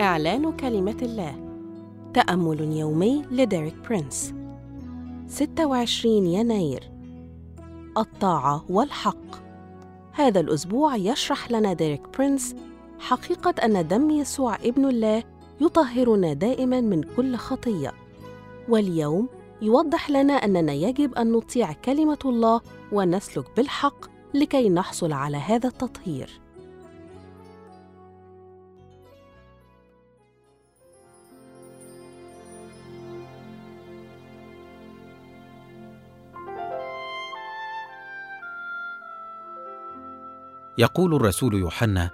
إعلان كلمة الله. تأمل يومي لديريك برينس. 26 يناير. الطاعة والحق. هذا الأسبوع يشرح لنا ديريك برينس حقيقة أن دم يسوع ابن الله يطهرنا دائما من كل خطية. واليوم يوضح لنا أننا يجب أن نطيع كلمة الله ونسلك بالحق لكي نحصل على هذا التطهير. يقول الرسول يوحنا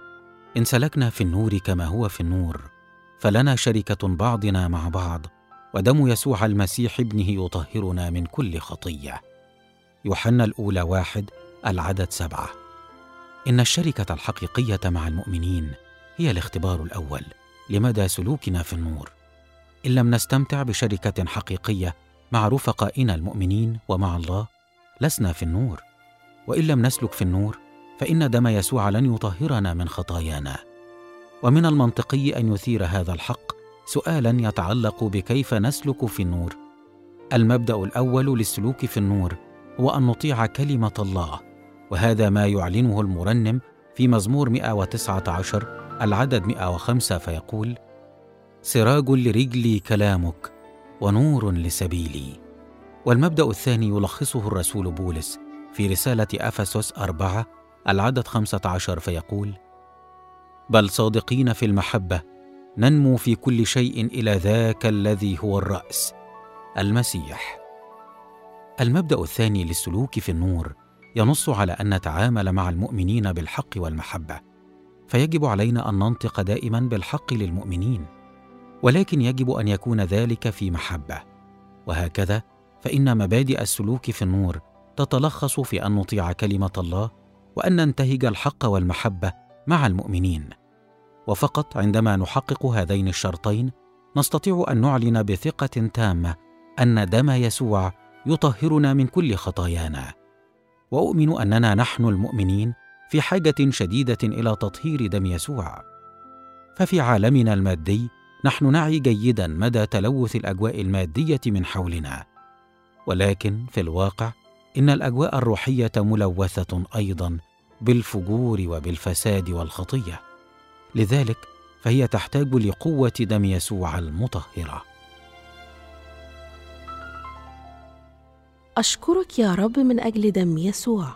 إن سلكنا في النور كما هو في النور فلنا شركة بعضنا مع بعض ودم يسوع المسيح ابنه يطهرنا من كل خطية. يوحنا الأولى واحد العدد سبعة. إن الشركة الحقيقية مع المؤمنين هي الاختبار الأول لمدى سلوكنا في النور. إن لم نستمتع بشركة حقيقية مع رفقائنا المؤمنين ومع الله لسنا في النور. وإن لم نسلك في النور فإن دم يسوع لن يطهرنا من خطايانا. ومن المنطقي أن يثير هذا الحق سؤالا يتعلق بكيف نسلك في النور. المبدأ الأول للسلوك في النور هو أن نطيع كلمة الله وهذا ما يعلنه المرنم في مزمور 119 العدد 105 فيقول سراج لرجلي كلامك ونور لسبيلي. والمبدأ الثاني يلخصه الرسول بولس في رسالة أفسس 4 العدد 15 فيقول بل صادقين في المحبة ننمو في كل شيء إلى ذاك الذي هو الرأس المسيح. المبدأ الثاني للسلوك في النور ينص على أن نتعامل مع المؤمنين بالحق والمحبة فيجب علينا أن ننطق دائما بالحق للمؤمنين ولكن يجب أن يكون ذلك في محبة. وهكذا فإن مبادئ السلوك في النور تتلخص في أن نطيع كلمة الله وأن ننتهج الحق والمحبة مع المؤمنين. وفقط عندما نحقق هذين الشرطين نستطيع أن نعلن بثقة تامة أن دم يسوع يطهرنا من كل خطايانا. وأؤمن أننا نحن المؤمنين في حاجة شديدة إلى تطهير دم يسوع. ففي عالمنا المادي نحن نعي جيدا مدى تلوث الأجواء المادية من حولنا. ولكن في الواقع إن الأجواء الروحية ملوثة أيضا بالفجور وبالفساد والخطية. لذلك فهي تحتاج لقوة دم يسوع المطهرة. أشكرك يا رب من أجل دم يسوع.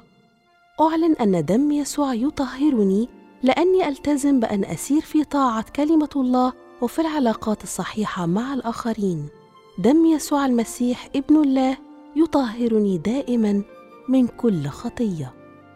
أعلن أن دم يسوع يطهرني لأني ألتزم بأن أسير في طاعة كلمة الله وفي العلاقات الصحيحة مع الآخرين. دم يسوع المسيح ابن الله يطهرني دائما من كل خطية.